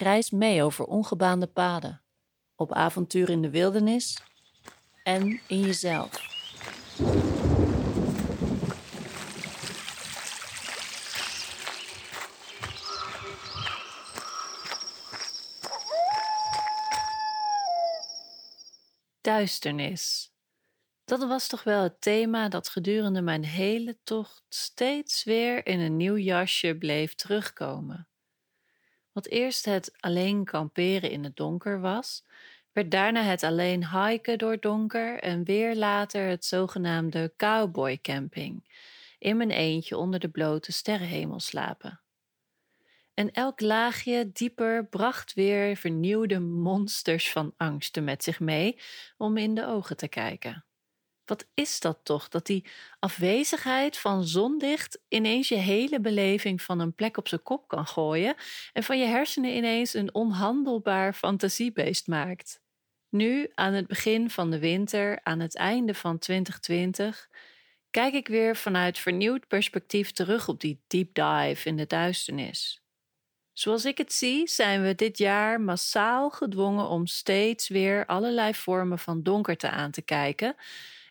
Reis mee over ongebaande paden, op avontuur in de wildernis en in jezelf. Duisternis. Dat was toch wel het thema dat gedurende mijn hele tocht steeds weer in een nieuw jasje bleef terugkomen. Wat eerst het alleen kamperen in het donker was, werd daarna het alleen hiken door donker en weer later het zogenaamde cowboy camping, in mijn eentje onder de blote sterrenhemel slapen. En elk laagje dieper bracht weer vernieuwde monsters van angsten met zich mee om in de ogen te kijken. Wat is dat toch, dat die afwezigheid van zonlicht ineens je hele beleving van een plek op zijn kop kan gooien en van je hersenen ineens een onhandelbaar fantasiebeest maakt? Nu, aan het begin van de winter, aan het einde van 2020, kijk ik weer vanuit vernieuwd perspectief terug op die deep dive in de duisternis. Zoals ik het zie, zijn we dit jaar massaal gedwongen om steeds weer allerlei vormen van donkerte aan te kijken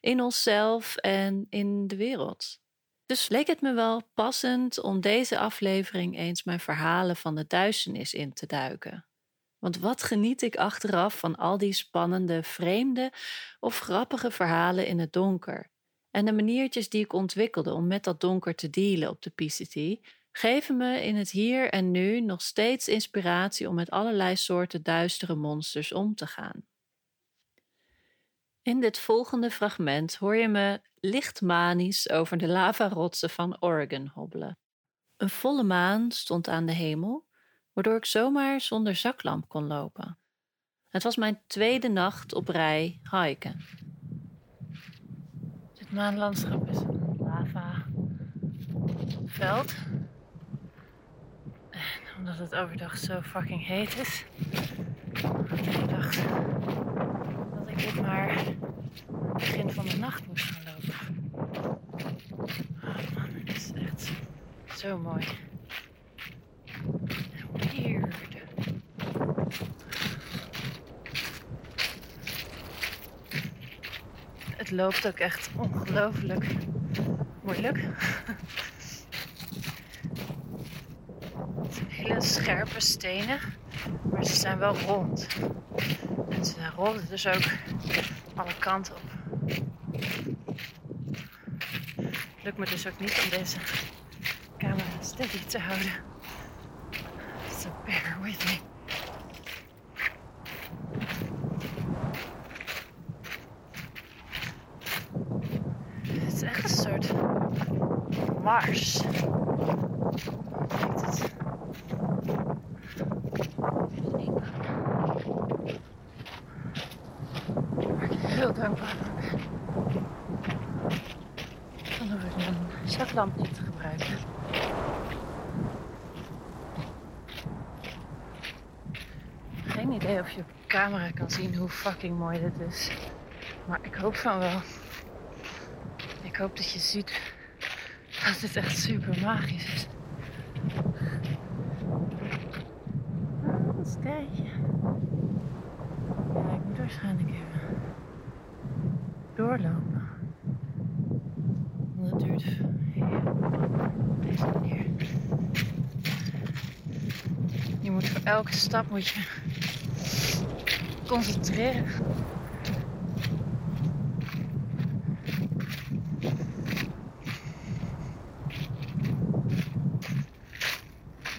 in onszelf en in de wereld. Dus leek het me wel passend om deze aflevering eens mijn verhalen van de duisternis in te duiken. Want wat geniet ik achteraf van al die spannende, vreemde of grappige verhalen in het donker. En de maniertjes die ik ontwikkelde om met dat donker te dealen op de PCT, geven me in het hier en nu nog steeds inspiratie om met allerlei soorten duistere monsters om te gaan. In dit volgende fragment hoor je me licht manisch over de lavarotsen van Oregon hobbelen. Een volle maan stond aan de hemel, waardoor ik zomaar zonder zaklamp kon lopen. Het was mijn tweede nacht op rij hiken. Dit maanlandschap is een lava veld. En omdat het overdag zo fucking heet is, ik dit maar begin van de nacht moest gaan lopen. Oh man, het is echt zo mooi. Weird. Het loopt ook echt ongelooflijk moeilijk. Het hele scherpe stenen, maar ze zijn wel rond. En ze rollen dus ook alle kanten op. Lukt me dus ook niet om deze camera steady te houden. So bear with me. Het is echt een soort mars. Kijk het. Waar ik heel dankbaar voor ben. Dan hoef ik zaklamp niet te gebruiken. Geen idee of je op camera kan zien hoe fucking mooi dit is. Maar ik hoop van wel. Ik hoop dat je ziet dat dit echt super magisch is. Ah, een. Ja, ik moet waarschijnlijk even doorlopen. Want het duurt heel lang op deze manier. Je moet voor elke stap moet je concentreren.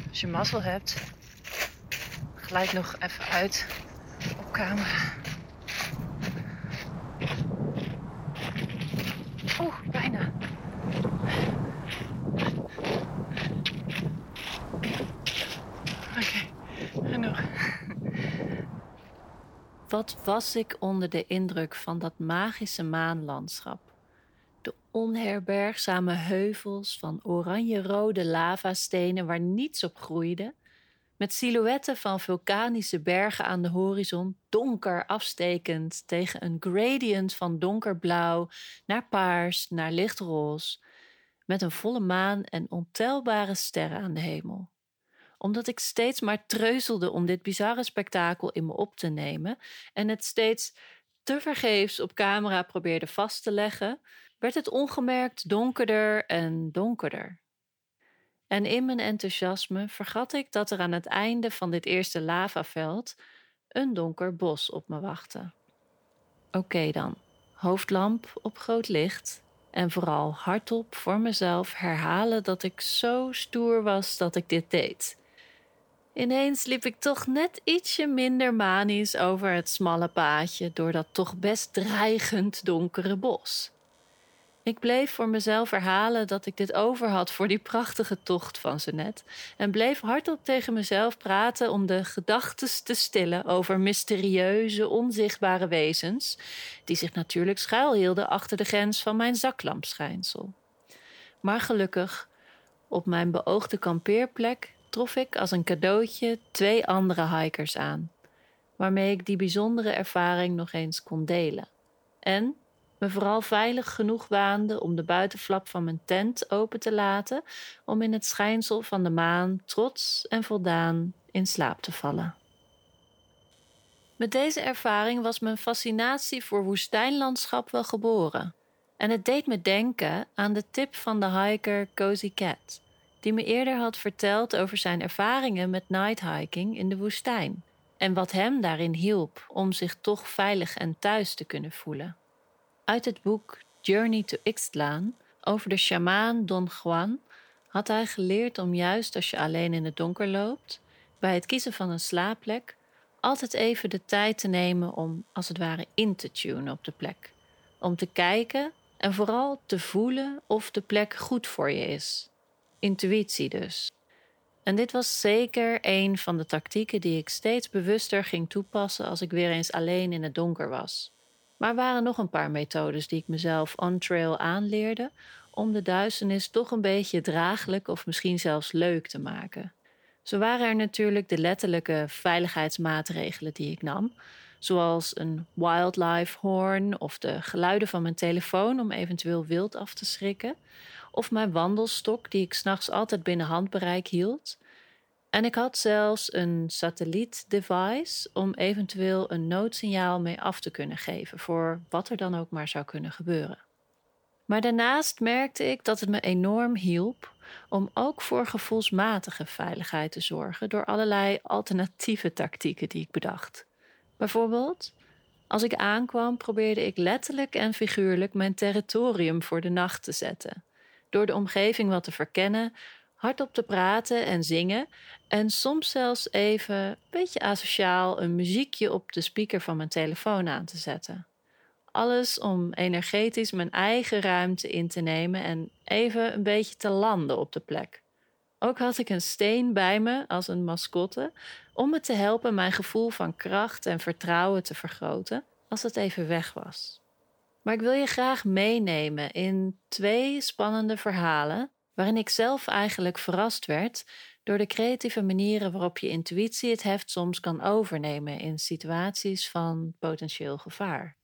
Als je mazzel hebt, glijdt nog even uit op camera. Oeh, bijna. Oké, genoeg. Wat was ik onder de indruk van dat magische maanlandschap? De onherbergzame heuvels van oranje-rode lavastenen waar niets op groeide, met silhouetten van vulkanische bergen aan de horizon, donker afstekend tegen een gradient van donkerblauw naar paars naar lichtroze, met een volle maan en ontelbare sterren aan de hemel omdat ik steeds maar treuzelde om dit bizarre spektakel in me op te nemen en het steeds tevergeefs op camera probeerde vast te leggen, werd het ongemerkt donkerder en donkerder. En in mijn enthousiasme vergat ik dat er aan het einde van dit eerste lavaveld een donker bos op me wachtte. Oké dan, hoofdlamp op groot licht en vooral hardop voor mezelf herhalen dat ik zo stoer was dat ik dit deed. Ineens liep ik toch net ietsje minder manisch over het smalle paadje door dat toch best dreigend donkere bos. Ik bleef voor mezelf herhalen dat ik dit over had voor die prachtige tocht van ze net en bleef hardop tegen mezelf praten om de gedachtes te stillen over mysterieuze, onzichtbare wezens, die zich natuurlijk schuilhielden achter de grens van mijn zaklampschijnsel. Maar gelukkig, op mijn beoogde kampeerplek trof ik als een cadeautje twee andere hikers aan, waarmee ik die bijzondere ervaring nog eens kon delen. En me vooral veilig genoeg waande om de buitenflap van mijn tent open te laten, om in het schijnsel van de maan trots en voldaan in slaap te vallen. Met deze ervaring was mijn fascinatie voor woestijnlandschap wel geboren. En het deed me denken aan de tip van de hiker Cozy Cat die me eerder had verteld over zijn ervaringen met nighthiking in de woestijn en wat hem daarin hielp om zich toch veilig en thuis te kunnen voelen. Uit het boek Journey to Ixtlan over de sjamaan Don Juan had hij geleerd om juist als je alleen in het donker loopt, bij het kiezen van een slaapplek, altijd even de tijd te nemen om als het ware in te tunen op de plek. Om te kijken en vooral te voelen of de plek goed voor je is. Intuïtie dus. En dit was zeker een van de tactieken die ik steeds bewuster ging toepassen als ik weer eens alleen in het donker was. Maar er waren nog een paar methodes die ik mezelf on-trail aanleerde om de duisternis toch een beetje draaglijk of misschien zelfs leuk te maken. Zo waren er natuurlijk de letterlijke veiligheidsmaatregelen die ik nam, zoals een wildlife horn of de geluiden van mijn telefoon om eventueel wild af te schrikken, of mijn wandelstok die ik s'nachts altijd binnen handbereik hield. En ik had zelfs een satellietdevice om eventueel een noodsignaal mee af te kunnen geven voor wat er dan ook maar zou kunnen gebeuren. Maar daarnaast merkte ik dat het me enorm hielp om ook voor gevoelsmatige veiligheid te zorgen door allerlei alternatieve tactieken die ik bedacht. Bijvoorbeeld, als ik aankwam, probeerde ik letterlijk en figuurlijk mijn territorium voor de nacht te zetten door de omgeving wat te verkennen, hardop te praten en zingen en soms zelfs even, een beetje asociaal, een muziekje op de speaker van mijn telefoon aan te zetten. Alles om energetisch mijn eigen ruimte in te nemen en even een beetje te landen op de plek. Ook had ik een steen bij me als een mascotte om me te helpen mijn gevoel van kracht en vertrouwen te vergroten als het even weg was. Maar ik wil je graag meenemen in twee spannende verhalen, waarin ik zelf eigenlijk verrast werd door de creatieve manieren waarop je intuïtie het heft soms kan overnemen in situaties van potentieel gevaar.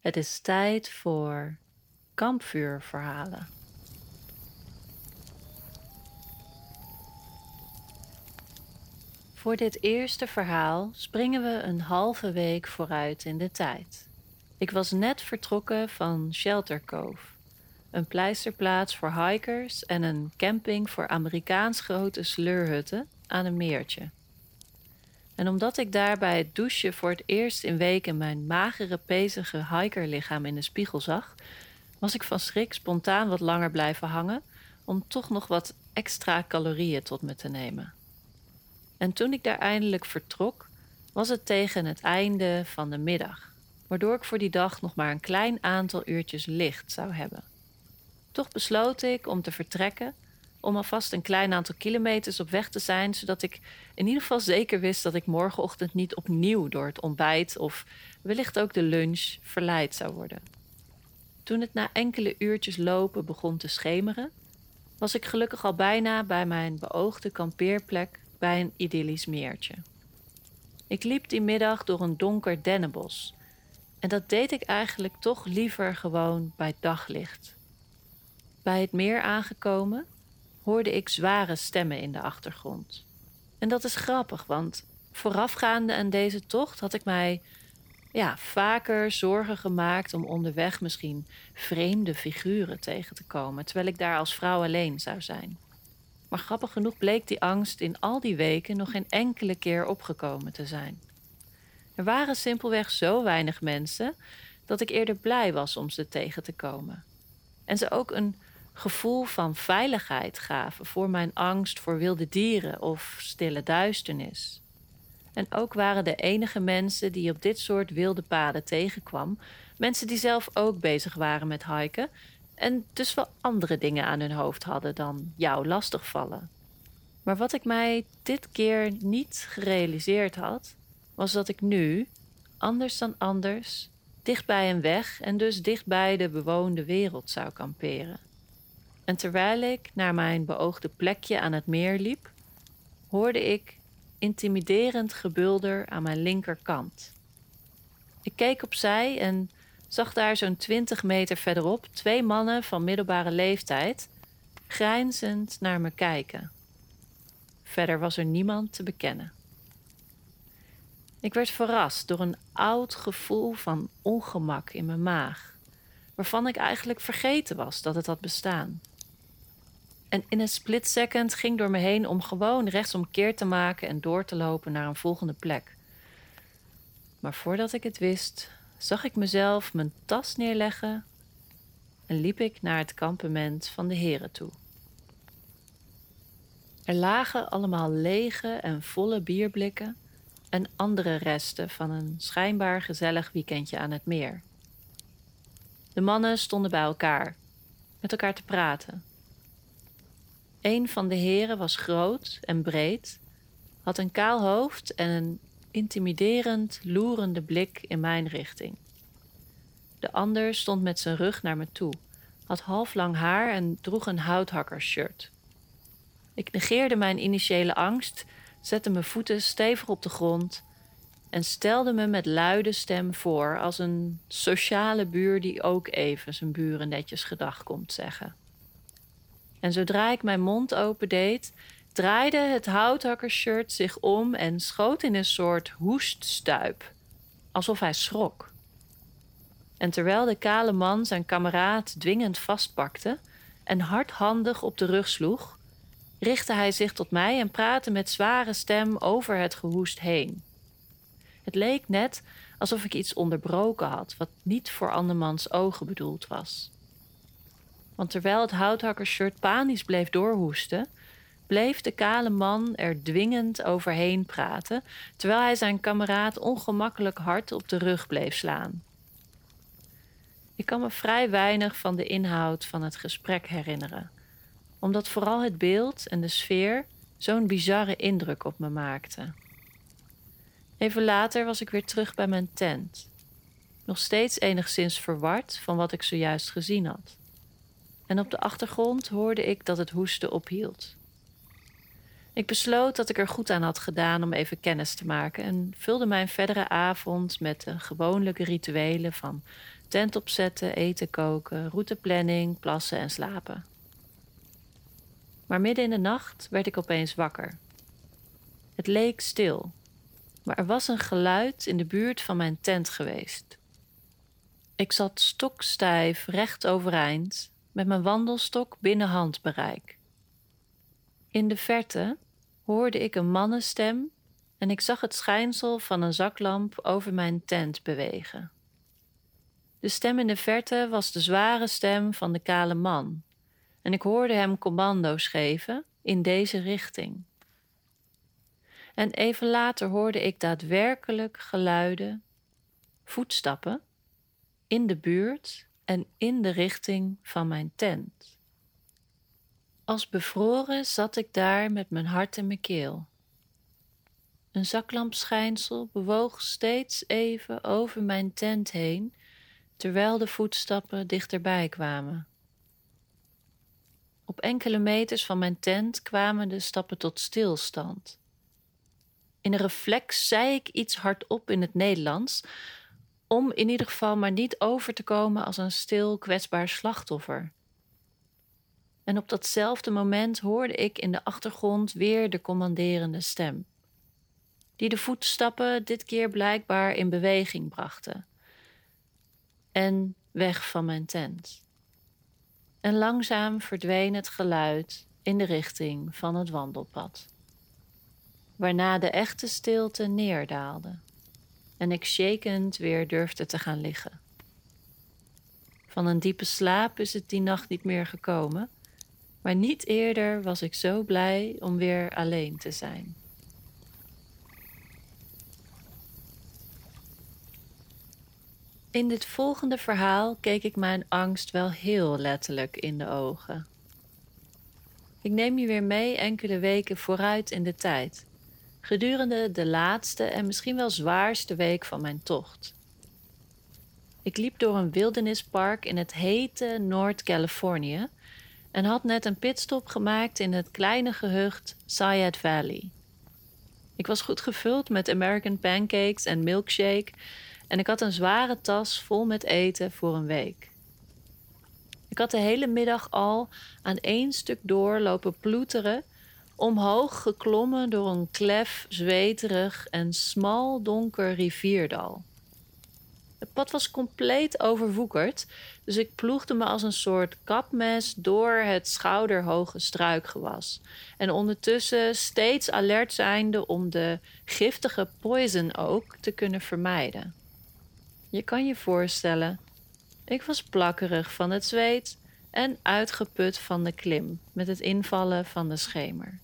Het is tijd voor kampvuurverhalen. Voor dit eerste verhaal springen we een halve week vooruit in de tijd. Ik was net vertrokken van Shelter Cove, een pleisterplaats voor hikers en een camping voor Amerikaans grote sleurhutten aan een meertje. En omdat ik daar bij het douchen voor het eerst in weken mijn magere, pezige hikerlichaam in de spiegel zag, was ik van schrik spontaan wat langer blijven hangen om toch nog wat extra calorieën tot me te nemen. En toen ik daar eindelijk vertrok, was het tegen het einde van de middag waardoor ik voor die dag nog maar een klein aantal uurtjes licht zou hebben. Toch besloot ik om te vertrekken, om alvast een klein aantal kilometers op weg te zijn, zodat ik in ieder geval zeker wist dat ik morgenochtend niet opnieuw door het ontbijt of wellicht ook de lunch verleid zou worden. Toen het na enkele uurtjes lopen begon te schemeren, was ik gelukkig al bijna bij mijn beoogde kampeerplek bij een idyllisch meertje. Ik liep die middag door een donker dennenbos en dat deed ik eigenlijk toch liever gewoon bij daglicht. Bij het meer aangekomen hoorde ik zware stemmen in de achtergrond. En dat is grappig, want voorafgaande aan deze tocht had ik mij ja, vaker zorgen gemaakt om onderweg misschien vreemde figuren tegen te komen, terwijl ik daar als vrouw alleen zou zijn. Maar grappig genoeg bleek die angst in al die weken nog geen enkele keer opgekomen te zijn. Er waren simpelweg zo weinig mensen dat ik eerder blij was om ze tegen te komen. En ze ook een gevoel van veiligheid gaven voor mijn angst voor wilde dieren of stille duisternis. En ook waren de enige mensen die op dit soort wilde paden tegenkwam, mensen die zelf ook bezig waren met hiken en dus wel andere dingen aan hun hoofd hadden dan jou lastigvallen. Maar wat ik mij dit keer niet gerealiseerd had, was dat ik nu, anders dan anders, dicht bij een weg en dus dicht bij de bewoonde wereld zou kamperen. En terwijl ik naar mijn beoogde plekje aan het meer liep, hoorde ik intimiderend gebulder aan mijn linkerkant. Ik keek opzij en zag daar zo'n twintig meter verderop twee mannen van middelbare leeftijd grijnzend naar me kijken. Verder was er niemand te bekennen. Ik werd verrast door een oud gevoel van ongemak in mijn maag, waarvan ik eigenlijk vergeten was dat het had bestaan. En in een split second ging door me heen om gewoon rechtsomkeer te maken en door te lopen naar een volgende plek. Maar voordat ik het wist, zag ik mezelf mijn tas neerleggen en liep ik naar het kampement van de heren toe. Er lagen allemaal lege en volle bierblikken en andere resten van een schijnbaar gezellig weekendje aan het meer. De mannen stonden bij elkaar, met elkaar te praten. Een van de heren was groot en breed, had een kaal hoofd en een intimiderend, loerende blik in mijn richting. De ander stond met zijn rug naar me toe, had halflang haar en droeg een houthakkershirt. Ik negeerde mijn initiële angst, zette mijn voeten stevig op de grond en stelde me met luide stem voor als een sociale buur die ook even zijn buren netjes gedag komt zeggen. En zodra ik mijn mond opendeed, draaide het houthakkershirt zich om en schoot in een soort hoeststuip, alsof hij schrok. En terwijl de kale man zijn kameraad dwingend vastpakte en hardhandig op de rug sloeg, richtte hij zich tot mij en praatte met zware stem over het gehoest heen. Het leek net alsof ik iets onderbroken had, wat niet voor andermans ogen bedoeld was. Want terwijl het houthakkershirt panisch bleef doorhoesten, bleef de kale man er dwingend overheen praten, terwijl hij zijn kameraad ongemakkelijk hard op de rug bleef slaan. Ik kan me vrij weinig van de inhoud van het gesprek herinneren, omdat vooral het beeld en de sfeer zo'n bizarre indruk op me maakten. Even later was ik weer terug bij mijn tent, nog steeds enigszins verward van wat ik zojuist gezien had. En op de achtergrond hoorde ik dat het hoesten ophield. Ik besloot dat ik er goed aan had gedaan om even kennis te maken en vulde mijn verdere avond met de gewoonlijke rituelen van tent opzetten, eten koken, routeplanning, plassen en slapen. Maar midden in de nacht werd ik opeens wakker. Het leek stil, maar er was een geluid in de buurt van mijn tent geweest. Ik zat stokstijf recht overeind met mijn wandelstok binnen handbereik. In de verte hoorde ik een mannenstem en ik zag het schijnsel van een zaklamp over mijn tent bewegen. De stem in de verte was de zware stem van de kale man, en ik hoorde hem commando's geven in deze richting. En even later hoorde ik daadwerkelijk geluiden, voetstappen, in de buurt en in de richting van mijn tent. Als bevroren zat ik daar met mijn hart in mijn keel. Een zaklampschijnsel bewoog steeds even over mijn tent heen, terwijl de voetstappen dichterbij kwamen. Op enkele meters van mijn tent kwamen de stappen tot stilstand. In een reflex zei ik iets hardop in het Nederlands, om in ieder geval maar niet over te komen als een stil, kwetsbaar slachtoffer. En op datzelfde moment hoorde ik in de achtergrond weer de commanderende stem, die de voetstappen dit keer blijkbaar in beweging brachten. En weg van mijn tent. En langzaam verdween het geluid in de richting van het wandelpad, waarna de echte stilte neerdaalde en ik shakend weer durfde te gaan liggen. Van een diepe slaap is het die nacht niet meer gekomen, maar niet eerder was ik zo blij om weer alleen te zijn. In dit volgende verhaal keek ik mijn angst wel heel letterlijk in de ogen. Ik neem je weer mee enkele weken vooruit in de tijd, gedurende de laatste en misschien wel zwaarste week van mijn tocht. Ik liep door een wildernispark in het hete Noord-Californië en had net een pitstop gemaakt in het kleine gehucht Sayad Valley. Ik was goed gevuld met American pancakes en milkshake en ik had een zware tas vol met eten voor een week. Ik had de hele middag al aan één stuk door lopen ploeteren, omhoog geklommen door een klef, zweterig en smal donker rivierdal. Het pad was compleet overwoekerd, dus ik ploegde me als een soort kapmes door het schouderhoge struikgewas. En ondertussen steeds alert zijnde om de giftige poison ook te kunnen vermijden. Je kan je voorstellen, ik was plakkerig van het zweet en uitgeput van de klim met het invallen van de schemer.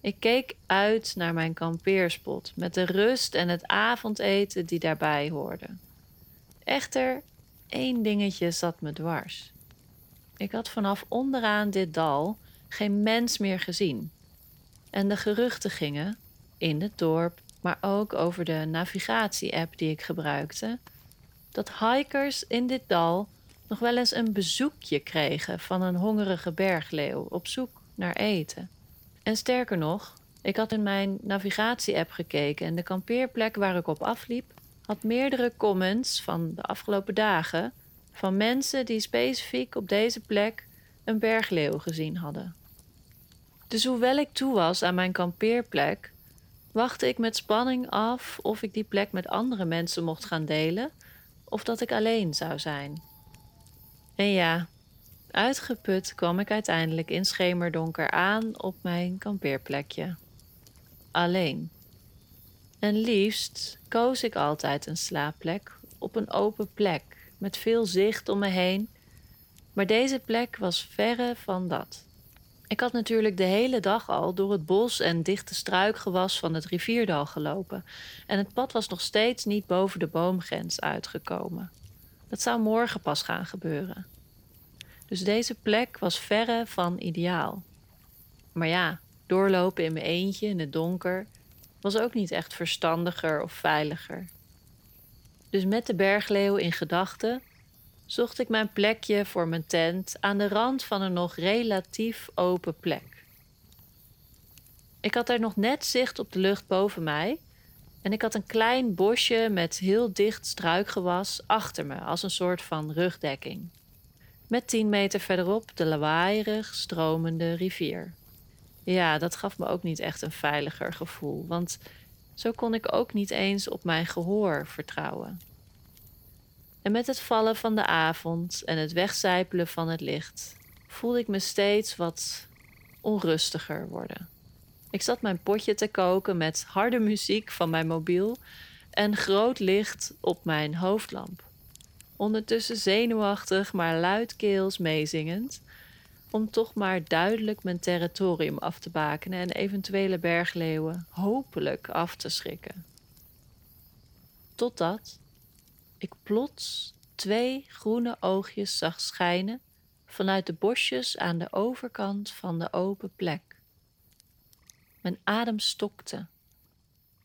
Ik keek uit naar mijn kampeerspot met de rust en het avondeten die daarbij hoorden. Echter, één dingetje zat me dwars. Ik had vanaf onderaan dit dal geen mens meer gezien. En de geruchten gingen, in het dorp, maar ook over de navigatie-app die ik gebruikte, dat hikers in dit dal nog wel eens een bezoekje kregen van een hongerige bergleeuw op zoek naar eten. En sterker nog, ik had in mijn navigatie-app gekeken en de kampeerplek waar ik op afliep had meerdere comments van de afgelopen dagen van mensen die specifiek op deze plek een bergleeuw gezien hadden. Dus hoewel ik toe was aan mijn kampeerplek, wachtte ik met spanning af of ik die plek met andere mensen mocht gaan delen of dat ik alleen zou zijn. En ja, uitgeput kwam ik uiteindelijk in schemerdonker aan op mijn kampeerplekje. Alleen. En liefst koos ik altijd een slaapplek op een open plek met veel zicht om me heen. Maar deze plek was verre van dat. Ik had natuurlijk de hele dag al door het bos en dichte struikgewas van het rivierdal gelopen en het pad was nog steeds niet boven de boomgrens uitgekomen. Dat zou morgen pas gaan gebeuren. Dus deze plek was verre van ideaal. Maar ja, doorlopen in mijn eentje in het donker was ook niet echt verstandiger of veiliger. Dus met de bergleeuw in gedachten zocht ik mijn plekje voor mijn tent aan de rand van een nog relatief open plek. Ik had er nog net zicht op de lucht boven mij en ik had een klein bosje met heel dicht struikgewas achter me als een soort van rugdekking. Met tien meter verderop de lawaaierig stromende rivier. Ja, dat gaf me ook niet echt een veiliger gevoel, want zo kon ik ook niet eens op mijn gehoor vertrouwen. En met het vallen van de avond en het wegcijpelen van het licht voelde ik me steeds wat onrustiger worden. Ik zat mijn potje te koken met harde muziek van mijn mobiel en groot licht op mijn hoofdlamp. Ondertussen zenuwachtig, maar luidkeels meezingend, om toch maar duidelijk mijn territorium af te bakenen en eventuele bergleeuwen hopelijk af te schrikken. Totdat ik plots twee groene oogjes zag schijnen vanuit de bosjes aan de overkant van de open plek. Mijn adem stokte.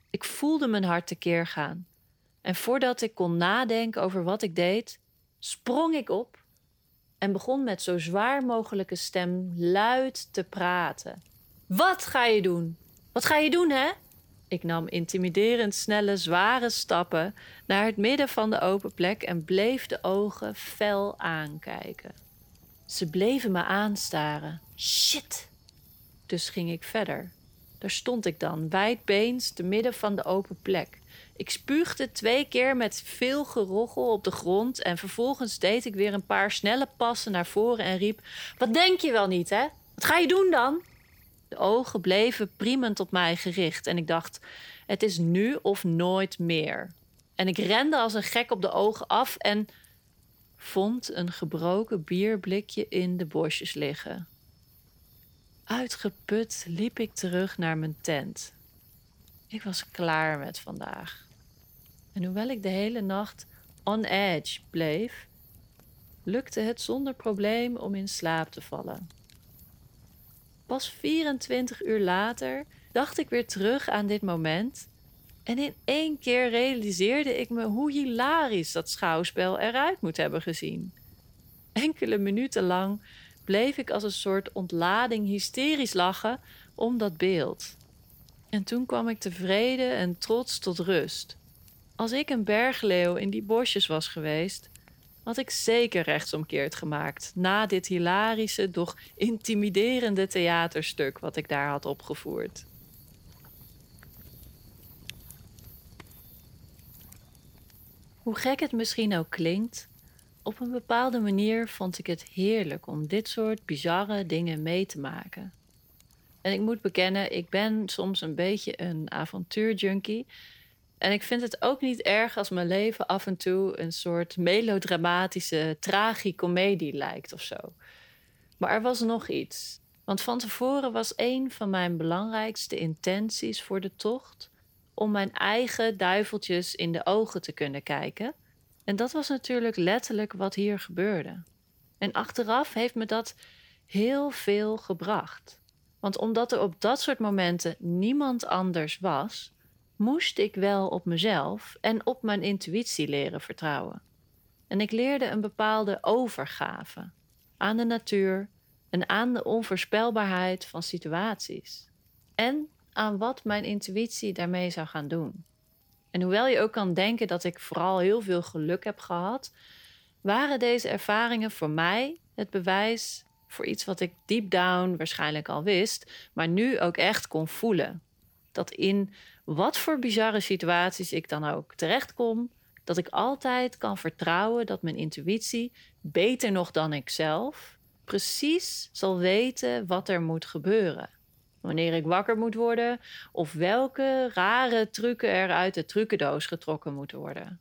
Ik voelde mijn hart tekeer gaan. En voordat ik kon nadenken over wat ik deed, sprong ik op en begon met zo zwaar mogelijke stem luid te praten. Wat ga je doen? Wat ga je doen, hè? Ik nam intimiderend snelle, zware stappen naar het midden van de open plek en bleef de ogen fel aankijken. Ze bleven me aanstaren. Shit! Dus ging ik verder. Daar stond ik dan, wijdbeens, te midden van de open plek. Ik spuugde twee keer met veel gerochel op de grond en vervolgens deed ik weer een paar snelle passen naar voren en riep: Wat denk je wel niet, hè? Wat ga je doen dan? De ogen bleven priemend op mij gericht en ik dacht: Het is nu of nooit meer. En ik rende als een gek op de ogen af en vond een gebroken bierblikje in de bosjes liggen. Uitgeput liep ik terug naar mijn tent. Ik was klaar met vandaag. En hoewel ik de hele nacht on edge bleef, lukte het zonder probleem om in slaap te vallen. Pas 24 uur later dacht ik weer terug aan dit moment en in één keer realiseerde ik me hoe hilarisch dat schouwspel eruit moet hebben gezien. Enkele minuten lang bleef ik als een soort ontlading hysterisch lachen om dat beeld. En toen kwam ik tevreden en trots tot rust. Als ik een bergleeuw in die bosjes was geweest, had ik zeker rechtsomkeerd gemaakt na dit hilarische, doch intimiderende theaterstuk wat ik daar had opgevoerd. Hoe gek het misschien ook klinkt, op een bepaalde manier vond ik het heerlijk om dit soort bizarre dingen mee te maken. En ik moet bekennen, ik ben soms een beetje een avontuurjunkie. En ik vind het ook niet erg als mijn leven af en toe een soort melodramatische tragicomedie lijkt of zo. Maar er was nog iets. Want van tevoren was een van mijn belangrijkste intenties voor de tocht om mijn eigen duiveltjes in de ogen te kunnen kijken en dat was natuurlijk letterlijk wat hier gebeurde. En achteraf heeft me dat heel veel gebracht. Want omdat er op dat soort momenten niemand anders was, moest ik wel op mezelf en op mijn intuïtie leren vertrouwen. En ik leerde een bepaalde overgave aan de natuur en aan de onvoorspelbaarheid van situaties. En aan wat mijn intuïtie daarmee zou gaan doen. En hoewel je ook kan denken dat ik vooral heel veel geluk heb gehad, waren deze ervaringen voor mij het bewijs voor iets wat ik deep down waarschijnlijk al wist, maar nu ook echt kon voelen. Dat in wat voor bizarre situaties ik dan ook terechtkom, dat ik altijd kan vertrouwen dat mijn intuïtie, beter nog dan ik zelf, precies zal weten wat er moet gebeuren wanneer ik wakker moet worden of welke rare trucken er uit de trucendoos getrokken moeten worden.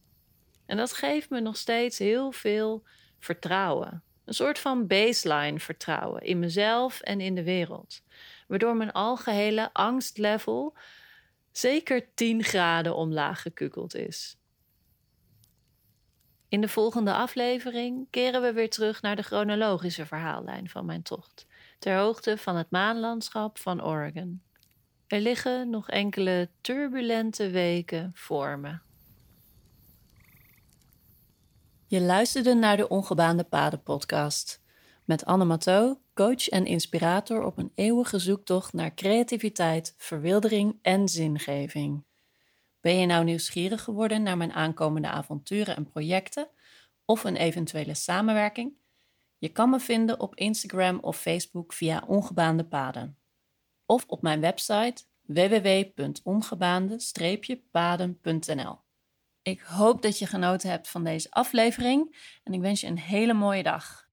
En dat geeft me nog steeds heel veel vertrouwen. Een soort van baseline vertrouwen in mezelf en in de wereld. Waardoor mijn algehele angstlevel zeker 10 graden omlaag gekukeld is. In de volgende aflevering keren we weer terug naar de chronologische verhaallijn van mijn tocht ter hoogte van het maanlandschap van Oregon. Er liggen nog enkele turbulente weken voor me. Je luisterde naar de Ongebaande Paden podcast met Anne Matteau, coach en inspirator op een eeuwige zoektocht naar creativiteit, verwildering en zingeving. Ben je nou nieuwsgierig geworden naar mijn aankomende avonturen en projecten of een eventuele samenwerking? Je kan me vinden op Instagram of Facebook via Ongebaande Paden. Of op mijn website www.ongebaande-paden.nl. Ik hoop dat je genoten hebt van deze aflevering en ik wens je een hele mooie dag.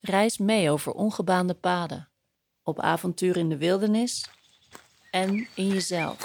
Reis mee over ongebaande paden, op avontuur in de wildernis en in jezelf.